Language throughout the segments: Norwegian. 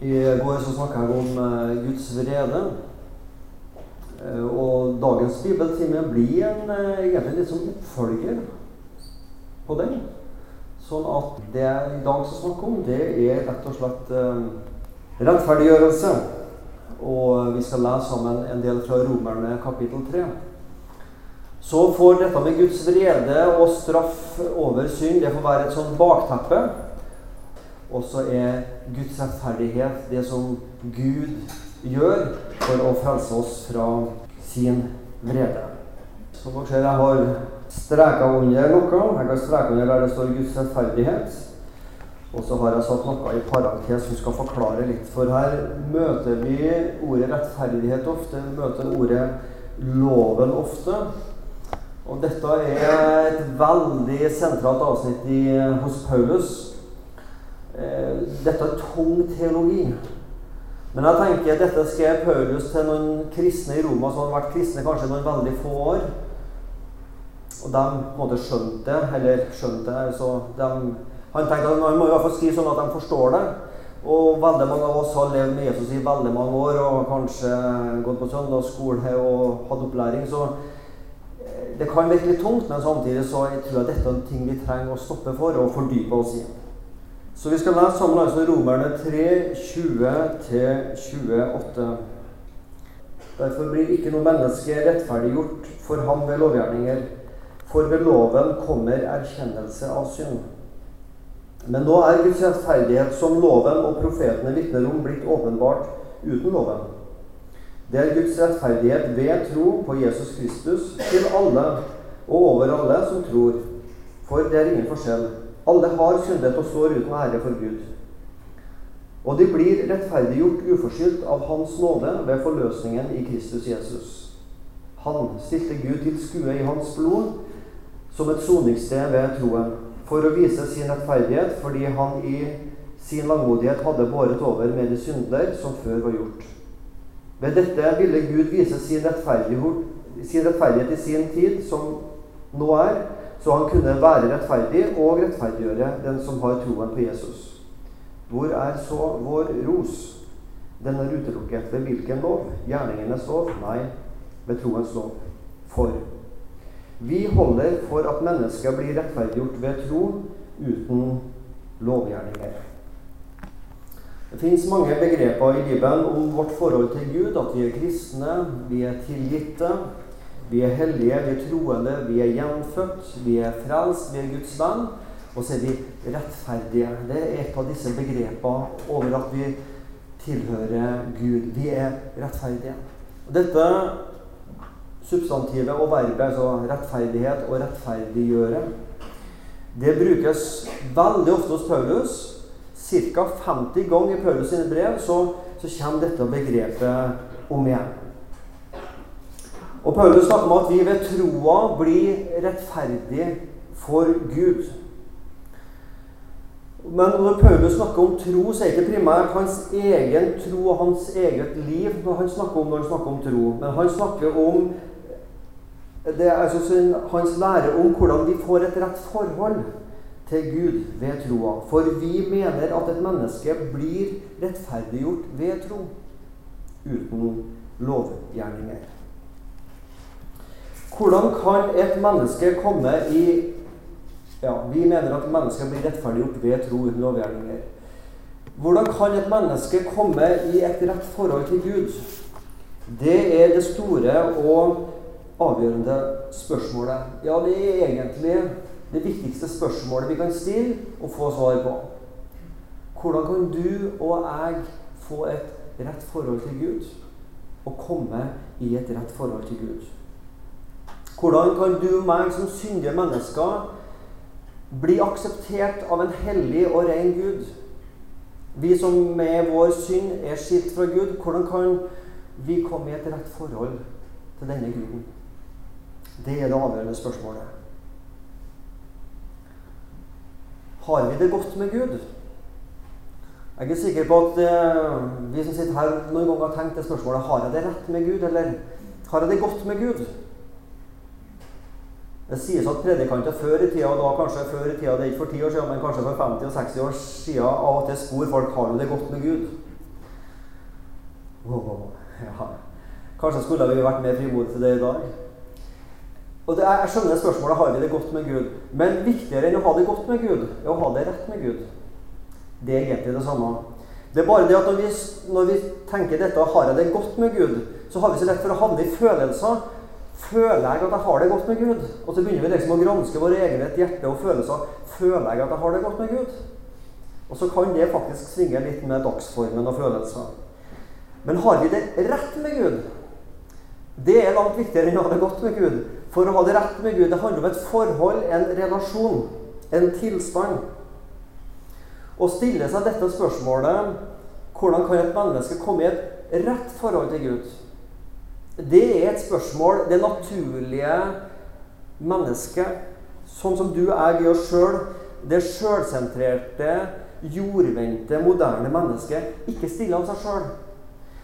I går så snakka jeg om eh, Guds vrede. Eh, og dagens bibeltime blir en, eh, egentlig litt sånn oppfølger på den. Sånn at det jeg i dag skal snakke om, det er rett og slett rettferdiggjørelse. Og vi skal lese sammen en del fra Romerne kapittel 3. Så får dette med Guds vrede og straff over synd det får være et sånt bakteppe. Og så er Guds rettferdighet det som Gud gjør for å frelse oss fra sin vrede. Som dere ser, jeg har streka under noe. Jeg kan streke under der det står Guds rettferdighet. Og så har jeg satt noe i parentes som skal forklare litt. For her møter vi ordet rettferdighet ofte. Vi møter ordet loven ofte. Og dette er et veldig sentralt avsnitt i, hos Paulus. Eh, dette er tung teologi. Men jeg tenker at dette skrev Paulus til noen kristne i Roma som hadde vært kristne kanskje noen veldig få år. Og de måte skjønte det, eller skjønte det så de, Han tenkte at han må i hvert fall skrive sånn at de forstår det. Og veldig mange av oss har levd med Jesus i veldig mange år og kanskje gått på søndagsskole og hatt opplæring. Så eh, det kan virke litt tungt, men samtidig så jeg tror jeg dette er en ting vi trenger å stoppe for og fordype oss i. Så vi skal lese sammen altså Romerne 3, 20-28. Derfor blir ikke noe menneske rettferdiggjort for ham ved lovgjerninger, for ved loven kommer erkjennelse av synd. Men nå er Guds rettferdighet, som loven og profetene vitner om, blitt åpenbart uten loven. Det er Guds rettferdighet ved tro på Jesus Kristus til alle og over alle som tror. For det er ingen forskjell. Alle har syndet og står uten ære for Gud. Og de blir rettferdiggjort uforskyldt av Hans nåde ved forløsningen i Kristus Jesus. Han stilte Gud til skue i hans blod som et soningssted ved troen, for å vise sin rettferdighet fordi han i sin langmodighet hadde båret over med de synder som før var gjort. Ved dette ville Gud vise sin rettferdighet, sin rettferdighet i sin tid, som nå er, så han kunne være rettferdig og rettferdiggjøre den som har troen på Jesus. Hvor er så vår ros? Den er utelukket ved hvilken lov? Gjerningenes lov? Nei, ved troens lov. For vi holder for at mennesker blir rettferdiggjort ved tro uten lovgjerninger. Det fins mange begreper i Bibelen om vårt forhold til Gud, at vi er kristne, vi er tilgitte, vi er hellige, vi er troende, vi er gjenfødt, vi er frelst, vi er Guds venn. Og så er vi rettferdige. Det er et av disse begrepene over at vi tilhører Gud. Vi er rettferdige. Dette substantivet og verbet, altså rettferdighet og rettferdiggjøre, det brukes veldig ofte hos Paulus. Ca. 50 ganger i Paulus sine brev så, så kommer dette begrepet om igjen. Og Paulus snakker om at vi ved troa blir rettferdige for Gud. Men når Paulus snakker om tro, så er det ikke primært hans egen tro og hans eget liv han snakker om når han snakker om tro. Men han snakker om det er altså hans lære om hvordan vi får et rett forhold til Gud ved troa. For vi mener at et menneske blir rettferdiggjort ved tro uten lovgjerninger. Hvordan kan et menneske komme i ja, Vi mener at mennesker blir rettferdiggjort ved tro uten lovgjerninger. Hvordan kan et menneske komme i et rett forhold til Gud? Det er det store og avgjørende spørsmålet. Ja, det er egentlig det viktigste spørsmålet vi kan stille og få svar på. Hvordan kan du og jeg få et rett forhold til Gud? Og komme i et rett forhold til Gud? Hvordan kan du og meg som syndige mennesker bli akseptert av en hellig og ren Gud? Vi som med vår synd er skilt fra Gud, hvordan kan vi komme i et rett forhold til denne Guden? Det er det avgjørende spørsmålet. Har vi det godt med Gud? Jeg er sikker på at eh, vi som sitter her, noen ganger har tenkt det spørsmålet Har jeg det rett med Gud, eller har jeg det godt med Gud? Det sies at predikanter før i tida, og da kanskje før i tida, det er ikke for 10 år siden, men kanskje for 50 og 60 år siden, av og til spor folk har det godt med Gud. Oh, ja. Kanskje skulle vi vært mer frimodige til det i dag. Og det er, Jeg skjønner spørsmålet har vi det godt med Gud. Men viktigere enn å ha det godt med Gud, er å ha det rett med Gud. Det er egentlig det samme. Det er bare det at når vi, når vi tenker dette har jeg det godt med Gud, så har vi så lett for å havne i følelser. Føler jeg at jeg har det godt med Gud? Og så begynner vi liksom å granske vår egenhet, hjerte og følelser. Føler jeg at jeg har det godt med Gud? Og så kan det faktisk svinge litt med dagsformen og følelser. Men har vi det rett med Gud? Det er langt viktigere enn å ha det godt med Gud. For å ha det rett med Gud, det handler om et forhold, en relasjon, en tilstand. Å stille seg dette spørsmålet hvordan kan et menneske komme i et rett forhold til Gud? Det er et spørsmål det naturlige mennesket, sånn som du er jeg oss sjøl, det sjølsentrerte, jordvendte, moderne mennesket, ikke stiller av seg sjøl.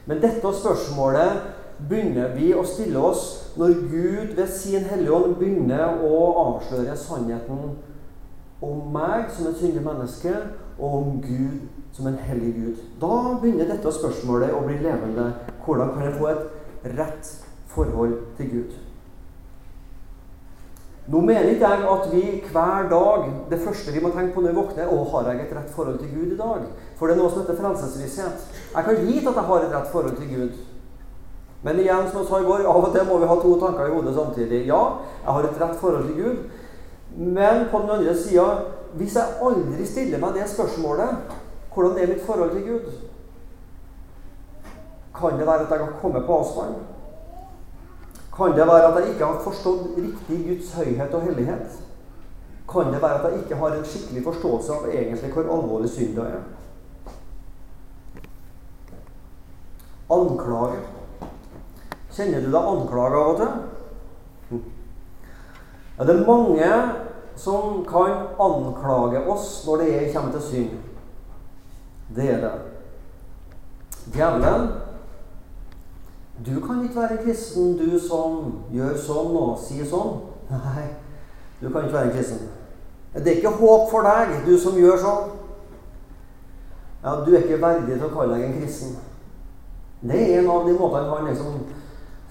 Men dette spørsmålet begynner vi å stille oss når Gud ved sin Hellige Ånd begynner å avsløre sannheten om meg som et syndig menneske, og om Gud som en hellig Gud. Da begynner dette spørsmålet å bli levende. Hvordan kan jeg få et rett forhold til Gud? Nå mener ikke jeg at vi hver dag Det første vi må tenke på når vi våkner, å, har jeg et rett forhold til Gud i dag? For det er noe som heter frelsesvisshet. Jeg kan vite at jeg har et rett forhold til Gud. Men igjen, som jeg sa i går, av og til må vi ha to tanker i hodet samtidig. Ja, jeg har et rett forhold til Gud. Men på den andre sida, hvis jeg aldri stiller meg det spørsmålet hvordan er mitt forhold til Gud? Kan det være at jeg har kommet på avstand? Kan det være at jeg ikke har forstått riktig Guds høyhet og hellighet? Kan det være at jeg ikke har en skikkelig forståelse av egentlig hvor alvorlig synda er? Anklage. Kjenner du deg anklaga av og til? Ja, det er mange som kan anklage oss når det kommer til synd. Det er det. Djevelen du kan ikke være kristen, du som gjør sånn og sier sånn. Nei, du kan ikke være en kristen. Det er ikke håp for deg, du som gjør sånn. Ja, Du er ikke verdig til å kalle deg en kristen. Det er en av de måtene han liksom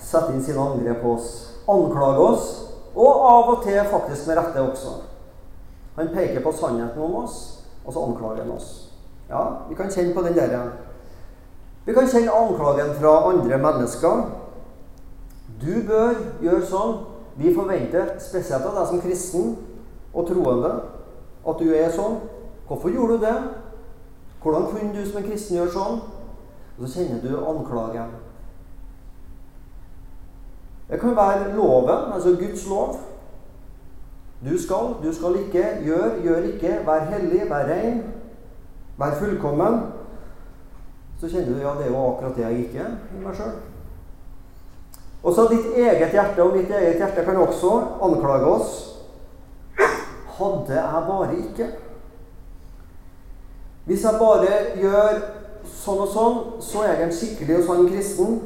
setter inn sine angrep på oss. Anklager oss, og av og til faktisk med rette også. Han peker på sannheten om oss, og så anklager han oss. Ja, vi kan kjenne på den der igjen. Vi kan kjenne anklagen fra andre mennesker. Du bør gjøre sånn. Vi forventer, spesielt av deg som kristen og troende, at du er sånn. Hvorfor gjorde du det? Hvordan kunne du som en kristen gjøre sånn? Og så kjenner du anklagen. Det kan være loven, altså Guds lov. Du skal, du skal ikke, gjør, gjør ikke, vær hellig, vær rein, vær fullkommen så kjenner du ja, det er jo akkurat det jeg ikke er i meg sjøl. Og så ditt eget hjerte og mitt eget hjerte kan også anklage oss. Hadde jeg bare ikke Hvis jeg bare gjør sånn og sånn, så er jeg en skikkelig og sann kristen.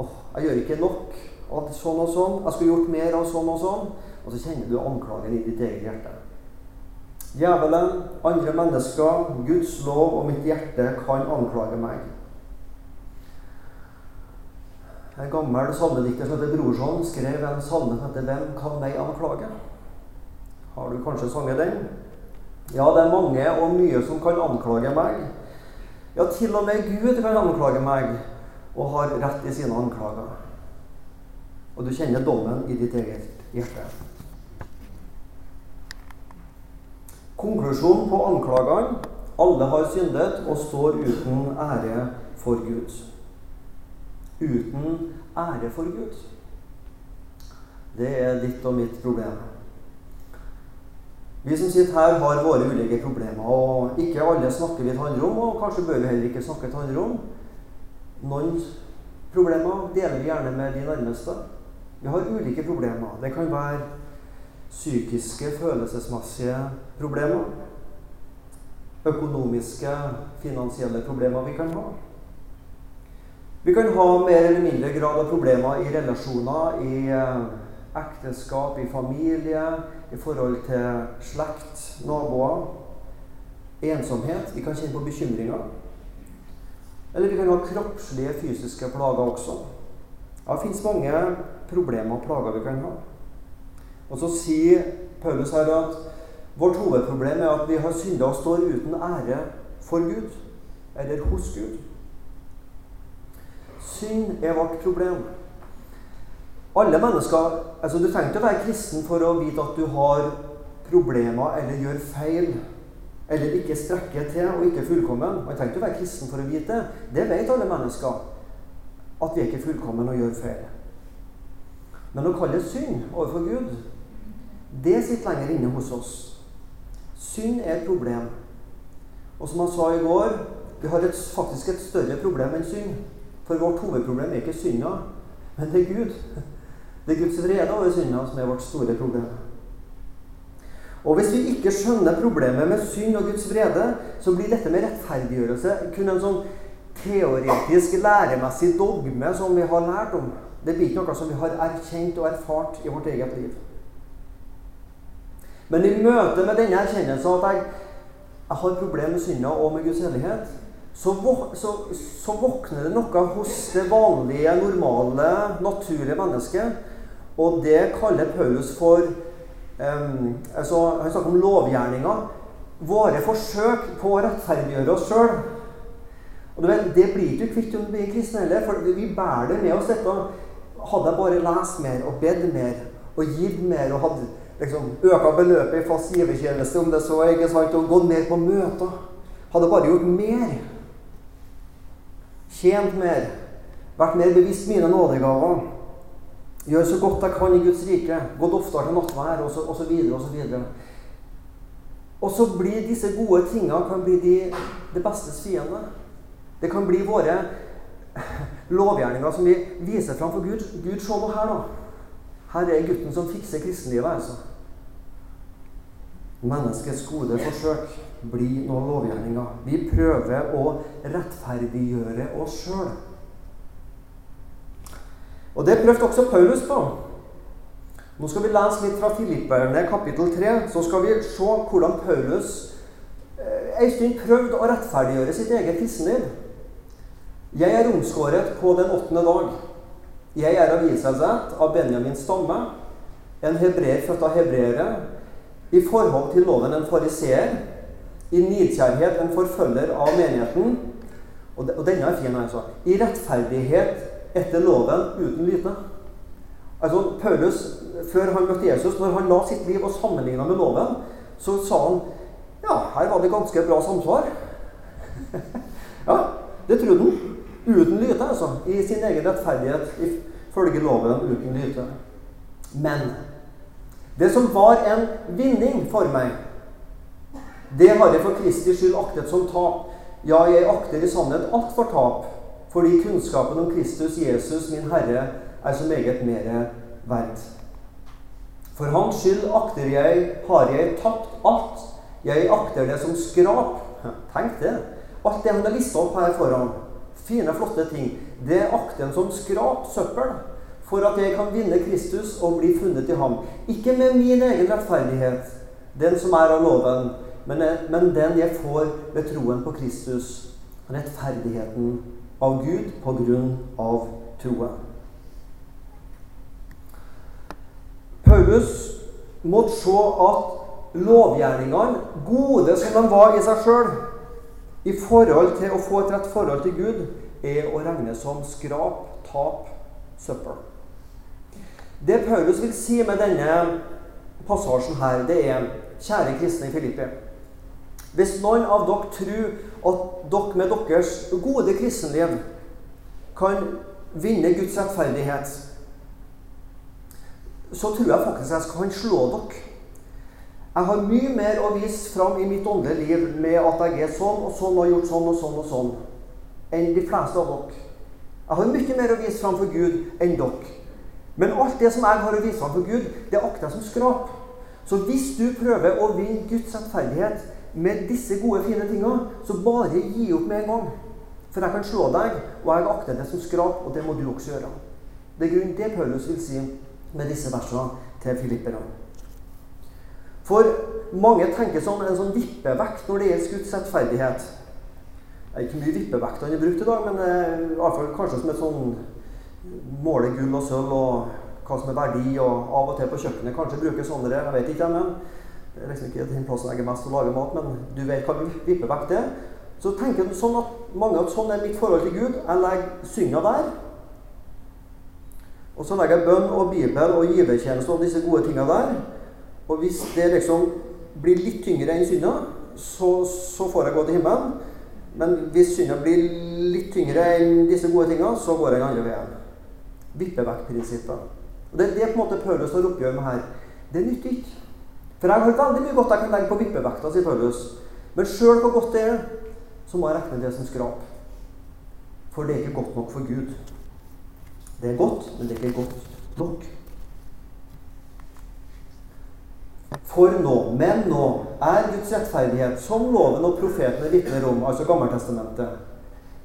Åh, jeg gjør ikke nok av sånn og sånn. Jeg skulle gjort mer av sånn og sånn. Og så kjenner du anklagen i ditt eget hjerte. Djevelen, andre mennesker, Guds lov og mitt hjerte kan anklage meg. En gammel salmedikter som heter Brorson, skrev en salme som heter 'Hvem kan meg anklage?' Har du kanskje sunget den? Ja, det er mange og mye som kan anklage meg. Ja, til og med Gud kan anklage meg og har rett i sine anklager. Og du kjenner dommen i ditt eget hjerte. Konklusjonen på anklagene alle har syndet og står uten ære for Gud. Uten ære for Gud. Det er ditt og mitt problem. Vi som sitter her, har våre ulike problemer. og Ikke alle snakker vi til andre om, og kanskje bør vi heller ikke snakke til andre om. Noen problemer deler vi gjerne med de nærmeste. Vi har ulike problemer. Det kan være psykiske, følelsesmessige problemer. Økonomiske, finansielle problemer vi kan ha. Vi kan ha mer eller mindre grad av problemer i relasjoner, i eh, ekteskap, i familie, i forhold til slekt, naboer. Ensomhet. Vi kan kjenne på bekymringer. Eller vi kan ha kroppslige, fysiske plager også. Ja, det fins mange problemer og plager vi kan ha. Og så sier Paulus her at vårt hovedproblem er at vi har synda og står uten ære for Gud, eller hos Gud. Synd er vårt problem. Alle mennesker altså Du trenger ikke å være kristen for å vite at du har problemer eller gjør feil. Eller ikke strekker til og ikke er fullkommen. Man trenger ikke å være kristen for å vite det. Det vet alle mennesker. At vi er ikke fullkommen og gjør feil. Men å kalle det synd overfor Gud, det sitter lenger inne hos oss. Synd er et problem. Og som han sa i går, vi har et, faktisk et større problem enn synd. For vårt hovedproblem er ikke synda, men det er Gud. Det er Guds vrede over synda som er vårt store problem. Og Hvis vi ikke skjønner problemet med synd og Guds vrede, så blir dette med rettferdiggjørelse kun en sånn teoretisk, læremessig dogme som vi har lært om. Det blir ikke noe som vi har erkjent og erfart i vårt eget liv. Men i møte med denne erkjennelsen at jeg, jeg har problemer med synda og med Guds hellighet, så, så, så, våkner det noe hos det vanlige, normale, naturlige mennesket og det kaller Paulus for um, altså, Han snakker om lovgjerninger. Våre forsøk på å rettferdiggjøre oss sjøl. Det blir ikke kvitt om du blir kristen heller, for vi bærer det med oss dette. Hadde jeg bare lest mer og bedt mer og gitt mer og hadde liksom, øke beløpet i fast givertjeneste, om det så ikke sant, og gå ned på møter Hadde bare gjort mer. Tjent mer. Vært mer bevisst mine nådegaver. Gjør så godt jeg kan i Guds rike. Gått oftere til nattvær osv. Og, så videre, og, så og så blir disse gode tingene kan bli de, det bestes fiende. Det kan bli våre lovgjerninger som vi viser fram for Gud. Gud, se nå her, da. Her er gutten som fikser kristenlivet, altså. Menneskets gode forsøk blir noen lovgjerninger. Vi prøver å rettferdiggjøre oss sjøl. Og Det prøvde også Paulus på. Nå skal vi lese litt fra Filipperne kapittel 3. Så skal vi se hvordan Paulus eh, en stund prøvde å rettferdiggjøre sitt eget kristenliv. Jeg er omskåret på den åttende dag. Jeg er av Israels av Benjamins stamme, en hebreer født av hebreere, i forhold til loven en fariseer, i nidkjærhet en forfølger av menigheten, og denne er fin, altså, i rettferdighet etter loven uten vite. Altså, Paulus, Før han møtte Jesus, når han la sitt liv og sammenligna med loven, så sa han ja, her var det ganske bra samsvar. ja, det trodde han. Uten lyte, altså. I sin egen rettferdighet ifølge loven uten lyte. Men det som var en vinning for meg, det har jeg for Kristi skyld aktet som tap. Ja, jeg akter i sannhet alt for tap fordi kunnskapen om Kristus Jesus, min Herre, er så meget mer verdt. For hans skyld akter jeg, har jeg tapt alt. Jeg akter det som skrap. Tenk det. Alt det han har lista opp her foran. Fine, flotte ting. Det akter en som skrap, søppel. For at jeg kan vinne Kristus og bli funnet i ham. Ikke med min egen rettferdighet, den som er av loven, men, men den jeg får ved troen på Kristus. Rettferdigheten av Gud på grunn av troen. Paulus måtte se at lovgjerningene, gode som de var i seg sjøl, i forhold til å få et rett forhold til Gud, er å regne som skrap, tap, søppel. Det Paulus vil si med denne passasjen her, det er Kjære kristne i Filippi. Hvis noen av dere tror at dere med deres gode kristenliv kan vinne Guds rettferdighet, så tror jeg faktisk jeg skal slå dere. Jeg har mye mer å vise fram i mitt åndelige liv med at jeg er sånn og sånn og har gjort sånn og sånn og sånn, enn de fleste av dere. Jeg har mye mer å vise fram for Gud enn dere. Men alt det som jeg har å vise fram for Gud, det akter jeg som skrap. Så hvis du prøver å vinne Guds rettferdighet med disse gode, fine tinga, så bare gi opp med en gang. For jeg kan slå deg, og jeg akter det som skrap, og det må du også gjøre. Det er grunnen det Paulus vil si med disse versene til filipperne. For mange tenker sånn en sånn vippevekt når det gjelder Guds rettferdighet. Det er ikke mye vippevekt han har brukt i dag, men eh, i alle fall kanskje som et sånn måle gull og sølv og hva som er verdi, og av og til på kjøkkenet kanskje bruke sånne Jeg vet ikke, men det er liksom ikke den plassen jeg er mest til å lage mat, men du vet hva vippevekt det. Så tenker jeg sånn at mange at sånn er mitt forhold til Gud. Jeg legger synda der. Og så legger jeg bønn og Bibel og givertjeneste og disse gode tinga der. Og hvis det liksom blir litt tyngre enn synda, så, så, får jeg gå til himmelen. Men hvis synda blir litt tyngre enn disse gode tinga, så går jeg den andre veien. Vippevektprinsippet. Og det, det er på en måte Paulus har oppgjør med her. Det nytter ikke. For jeg har veldig mye godt jeg kan legge på vippevekta, sier Paulus. Men sjøl hvor godt det er, så må jeg regne det som skrap. For det er ikke godt nok for Gud. Det er godt, men det er ikke godt nok. For nå, men nå, er Guds rettferdighet, som loven og profetene vitner om, altså Gammeltestamentet,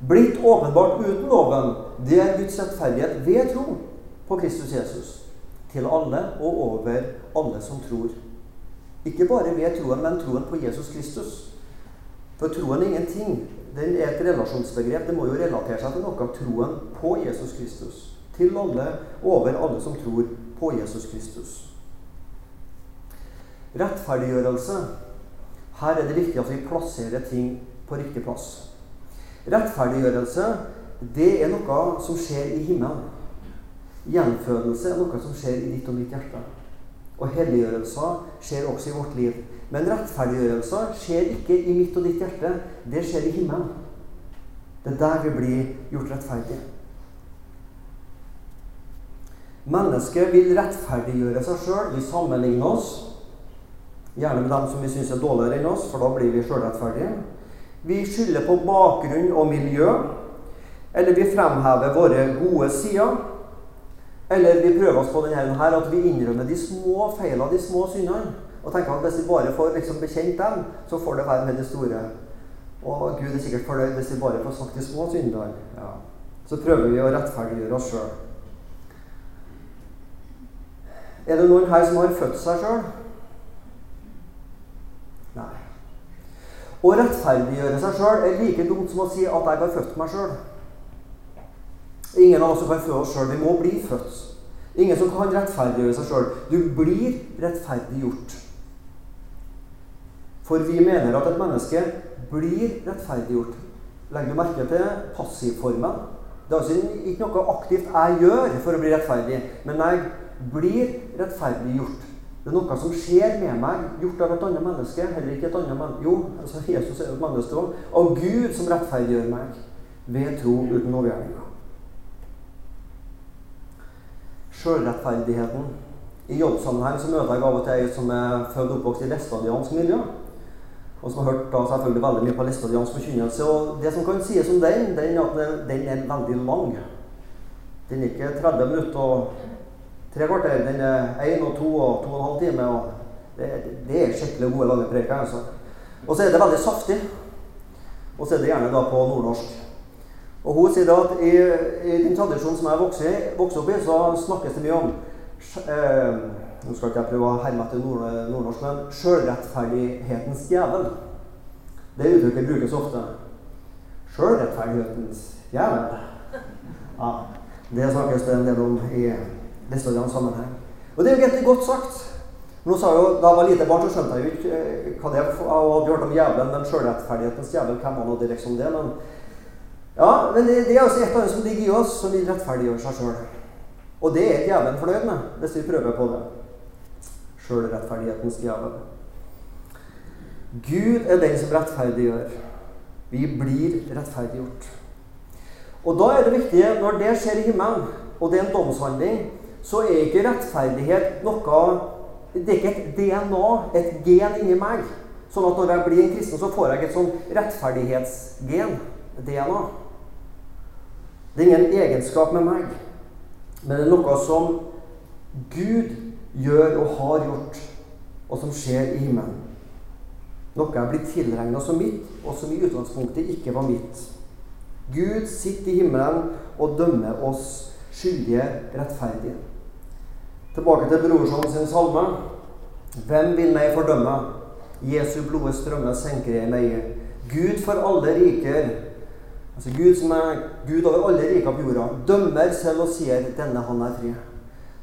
blitt åpenbart uten loven. Det er Guds rettferdighet ved tro på Kristus Jesus. Til alle og over alle som tror. Ikke bare ved troen, men troen på Jesus Kristus. For troen er ingenting. Den er et relasjonsbegrep. Det må jo relatere seg til noe av troen på Jesus Kristus. Til alle, og over alle som tror på Jesus Kristus. Rettferdiggjørelse. Her er det viktig at vi plasserer ting på riktig plass. Rettferdiggjørelse, det er noe som skjer i himmelen. Gjenfødelse er noe som skjer i ditt og mitt hjerte. Og helliggjørelser skjer også i vårt liv. Men rettferdiggjørelser skjer ikke i mitt og ditt hjerte. Det skjer i himmelen. Det er der vi blir gjort rettferdige. Mennesket vil rettferdiggjøre seg sjøl. Vi sammenligner oss. Gjerne med dem som vi syns er dårligere enn oss, for da blir vi sjølrettferdige. Vi skylder på bakgrunn og miljø. Eller vi fremhever våre gode sider. Eller vi prøver oss på denne her at vi innrømmer de små feilene, de små syndene. Og tenker at hvis vi bare får liksom bekjent dem, så får det være med de store. Og Gud er sikkert fornøyd hvis vi bare får sagt de små syndene. Ja. Så prøver vi å rettferdiggjøre oss sjøl. Er det noen her som har født seg sjøl? Nei. Å rettferdiggjøre seg sjøl er like dumt som å si at jeg har født meg sjøl. Ingen av oss kan føde oss sjøl. Vi må bli født. Ingen som kan rettferdiggjøre seg sjøl. Du blir rettferdiggjort. For vi mener at et menneske blir rettferdiggjort. Legger du merke til passivformen? Det er altså ikke noe aktivt jeg gjør for å bli rettferdig, men jeg blir rettferdiggjort. Det er noe som skjer med meg, gjort av et annet menneske. Heller ikke et annet menneske. Jo, altså Jesus er jo et menneske òg. Av Gud som rettferdiggjør meg ved tro uten lovgjerninger. sjølrettferdigheten. I jobbsammenheng så møter jeg av og til ei som er født og oppvokst i læstadiansk miljø. Og som har hørt da selvfølgelig veldig mye på læstadiansk forkynnelse. Og det som kan sies om den, den er at den er veldig lang. Den er ikke 30 minutter og tre kvarter. Den er én og to og to og en halv time. og det, det er skikkelig gode, lange preker. Altså. Og så er det veldig saftig. Og så er det gjerne da på nordnorsk. Og Hun sier da at i, i den tradisjonen som jeg vokser, vokser opp i, så snakkes det mye om eh, Nå skal ikke jeg prøve å herme etter nord, nordnorsk, men sjølrettferdighetens djevel. Det uttrykket brukes ofte. Sjølrettferdighetens djevel. Ja, det snakkes det en del om i læstadianes sammenheng. Og det er jo egentlig godt sagt. Nå sa jo, Da jeg var lite barn, så skjønte jeg jo ikke eh, hva det var. Og hadde hørt om djevelen, men sjølrettferdighetens djevel, hvem var nå direkte som det? men ja, men det, det er altså et eller annet som ligger i oss, som vil rettferdiggjøre seg sjøl. Og det er djevelen fornøyd med, hvis vi prøver på det. Sjølrettferdighetens djevel. Gud er den som rettferdiggjør. Vi blir rettferdiggjort. Og da er det viktige, når det skjer i himmelen, og det er en domshandling, så er ikke rettferdighet noe Det er ikke et DNA, et gen inni meg. Sånn at når jeg blir en kristen, så får jeg et sånn rettferdighetsgen. DNA. Det er ingen egenskap med meg, men det er noe som Gud gjør og har gjort, og som skjer i himmelen. Noe jeg blitt tilregna som mitt, og som i utgangspunktet ikke var mitt. Gud sitter i himmelen og dømmer oss skyldige rettferdige. Tilbake til brorsan sin salme. Hvem vil meg fordømme? Jesu blodet strømmer senker jeg meg. Gud for alle riker Altså Gud som er Gud over alle riker på jorda, dømmer selv og sier 'denne han er fri'.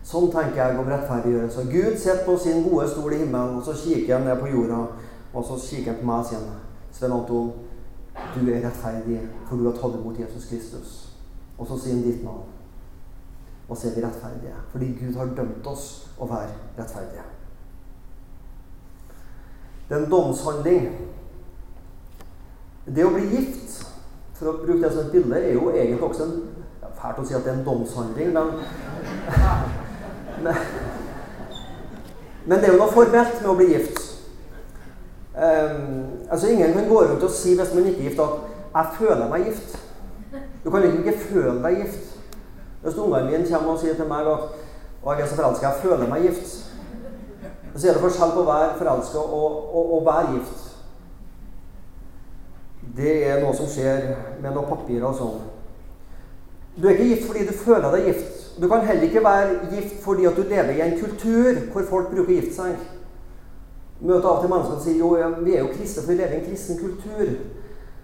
Sånn tenker jeg om rettferdiggjørelse. Gud sitter på sin gode stol i himmelen, og så kikker han ned på jorda, og så kikker han på meg og sier Sven Anton, du er rettferdig, for du har tatt imot Jesus Kristus. Og så sier han ditt navn. Og så er vi rettferdige. Fordi Gud har dømt oss å være rettferdige. Det er en domshandling. Det å bli gift, for å bruke det som et bilde, er jo egentlig også en Fælt å si at det er en domshandling, men men, men det er jo noe formelt med å bli gift. Um, altså Ingen kan gå rundt og si hvis man ikke er gift, at 'jeg føler meg gift'. Du kan ikke føle deg gift. Hvis ungene mine kommer og sier til meg at og jeg er så forelska, jeg føler meg gift', så er det forskjell på å være forelska og, og, være gift. Det er noe som skjer med noen papirer og sånn. Du er ikke gift fordi du føler deg gift. Du kan heller ikke være gift fordi at du lever i en kultur hvor folk bruker å seg. Møter av og til mennesker som sier jo, vi er jo kristne, for vi lever i en kristen kultur.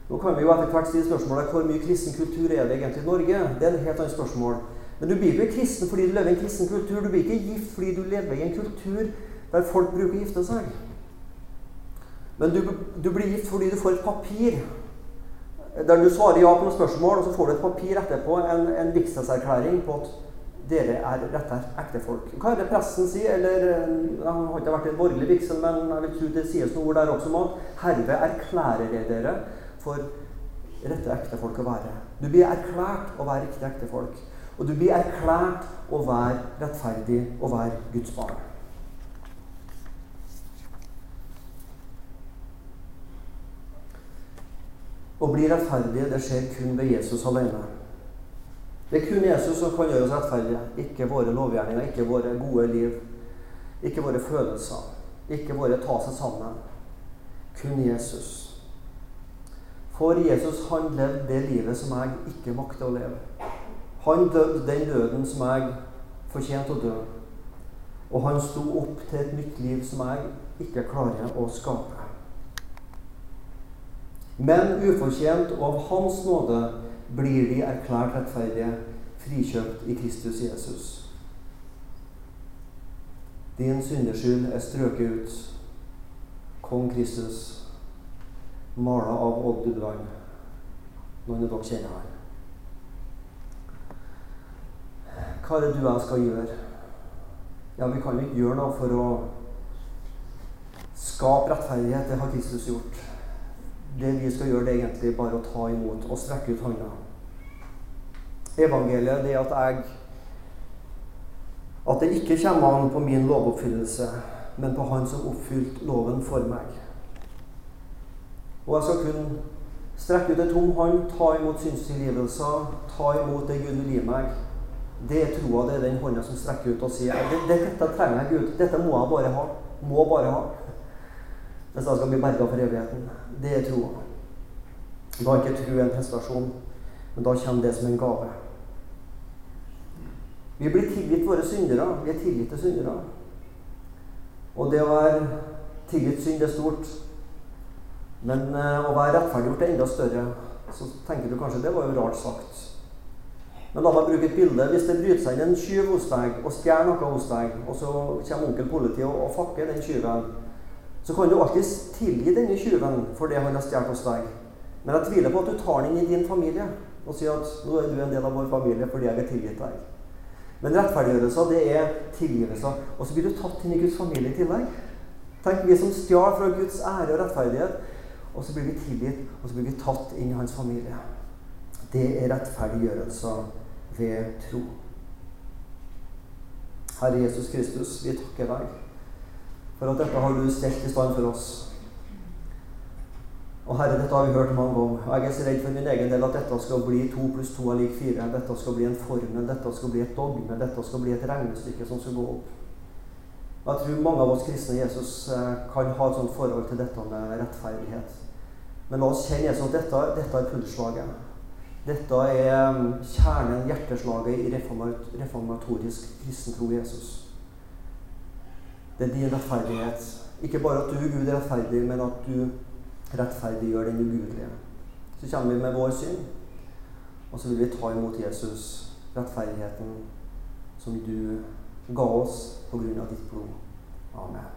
Nå kan vi jo etter hvert stille spørsmålet hvor mye kristen kultur er det egentlig i Norge. Det er et helt annet spørsmål. Men du blir ikke kristen fordi du lever i en kristen kultur. Du blir ikke gift fordi du lever i en kultur der folk bruker å gifte seg. Men du, du blir gift fordi du får et papir der du svarer ja på noen spørsmål, og så får du et papir etterpå, en, en vigselserklæring på at dere er rette ektefolk. Hva er det presten sier? Eller, Han eh, har ikke vært i en borgerlig vigsel, men jeg vil tro det sies noe ord der også om at herved erklærer jeg dere for rette ektefolk å være. Du blir erklært å være riktig ektefolk. Og du blir erklært å være rettferdig og være Guds barn. Å bli rettferdig det skjer kun ved Jesus alene. Det er kun Jesus som kan gjøre oss rettferdige. Ikke våre lovgjerninger, ikke våre gode liv, ikke våre følelser, ikke våre ta seg sammen. Kun Jesus. For Jesus, han levde det livet som jeg ikke makter å leve. Han døde den døden som jeg fortjente å dø. Og han sto opp til et nytt liv som jeg ikke klarer å skape. Men ufortjent og av Hans nåde blir vi erklært rettferdige, frikjøpt i Kristus Jesus. Din syndeskyld er strøket ut. Kong Kristus, mala av Odd Dudvang. Noen av dere kjenner han. Hva er det du og jeg skal gjøre? Ja, Vi kan jo ikke gjøre noe for å skape rettferdighet. Det har Kristus gjort. Det vi skal gjøre, det er egentlig bare å ta imot og strekke ut hånda. Evangeliet det er at jeg At det ikke kommer an på min lovoppfyllelse, men på Han som oppfylte loven for meg. Og jeg skal kunne strekke ut en tom hånd, ta imot synstilgivelser, ta imot det Gud vil gi meg. Det er troa, det er den hånda som strekker ut og sier det, det, dette trenger jeg, Gud. Dette må jeg bare ha. Må bare ha. Hvis jeg skal bli berga for evigheten. Det er troa. Da er ikke tro en prestasjon, men da kommer det som en gave. Vi blir tilgitt våre syndere. Vi er tilgitt til syndere. Og det å være tilgitt synd er stort. Men uh, å være rettferdiggjort er enda større. Så tenker du kanskje det var jo rart sagt. Men la meg bruke et bilde. Hvis det bryter seg inn en tyv hos deg og stjeler noe hos deg, og så kommer onkel politi og, og fakker den tyven, så kan du alltid tilgi denne tyven for det han har stjålet hos deg. Men jeg tviler på at du tar den inn i din familie og sier at nå er du en del av vår familie fordi jeg har tilgitt deg. Men rettferdiggjørelse, det er tilgivelse. Og så blir du tatt inn i Guds familie i tillegg. Tenk vi som stjal fra Guds ære og rettferdighet. Og så blir vi tilgitt, og så blir vi tatt inn i hans familie. Det er rettferdiggjørelse ved tro. Herre Jesus Kristus, vi takker deg for at dette har du stelt i stand for oss. Og Herre, dette har vi hørt mange ganger. Jeg er så redd for min egen del at dette skal bli to pluss to er lik fire. Dette skal bli en formel, dette skal bli et dogme, dette skal bli et regnestykke som skal gå opp. Jeg tror mange av oss kristne Jesus eh, kan ha et sånt forhold til dette med rettferdighet. Men la oss kjenne Jesus at dette, dette er pulsslaget. Dette er mm, kjernen, hjerteslaget i reformatorisk kristen tro Jesus. Det er din rettferdighet. Ikke bare at du, Gud, er rettferdig, men at du rettferdiggjør den ugudelige. Så kommer vi med vår synd. Og så vil vi ta imot Jesus, rettferdigheten som du ga oss på grunn av ditt blod. Amen.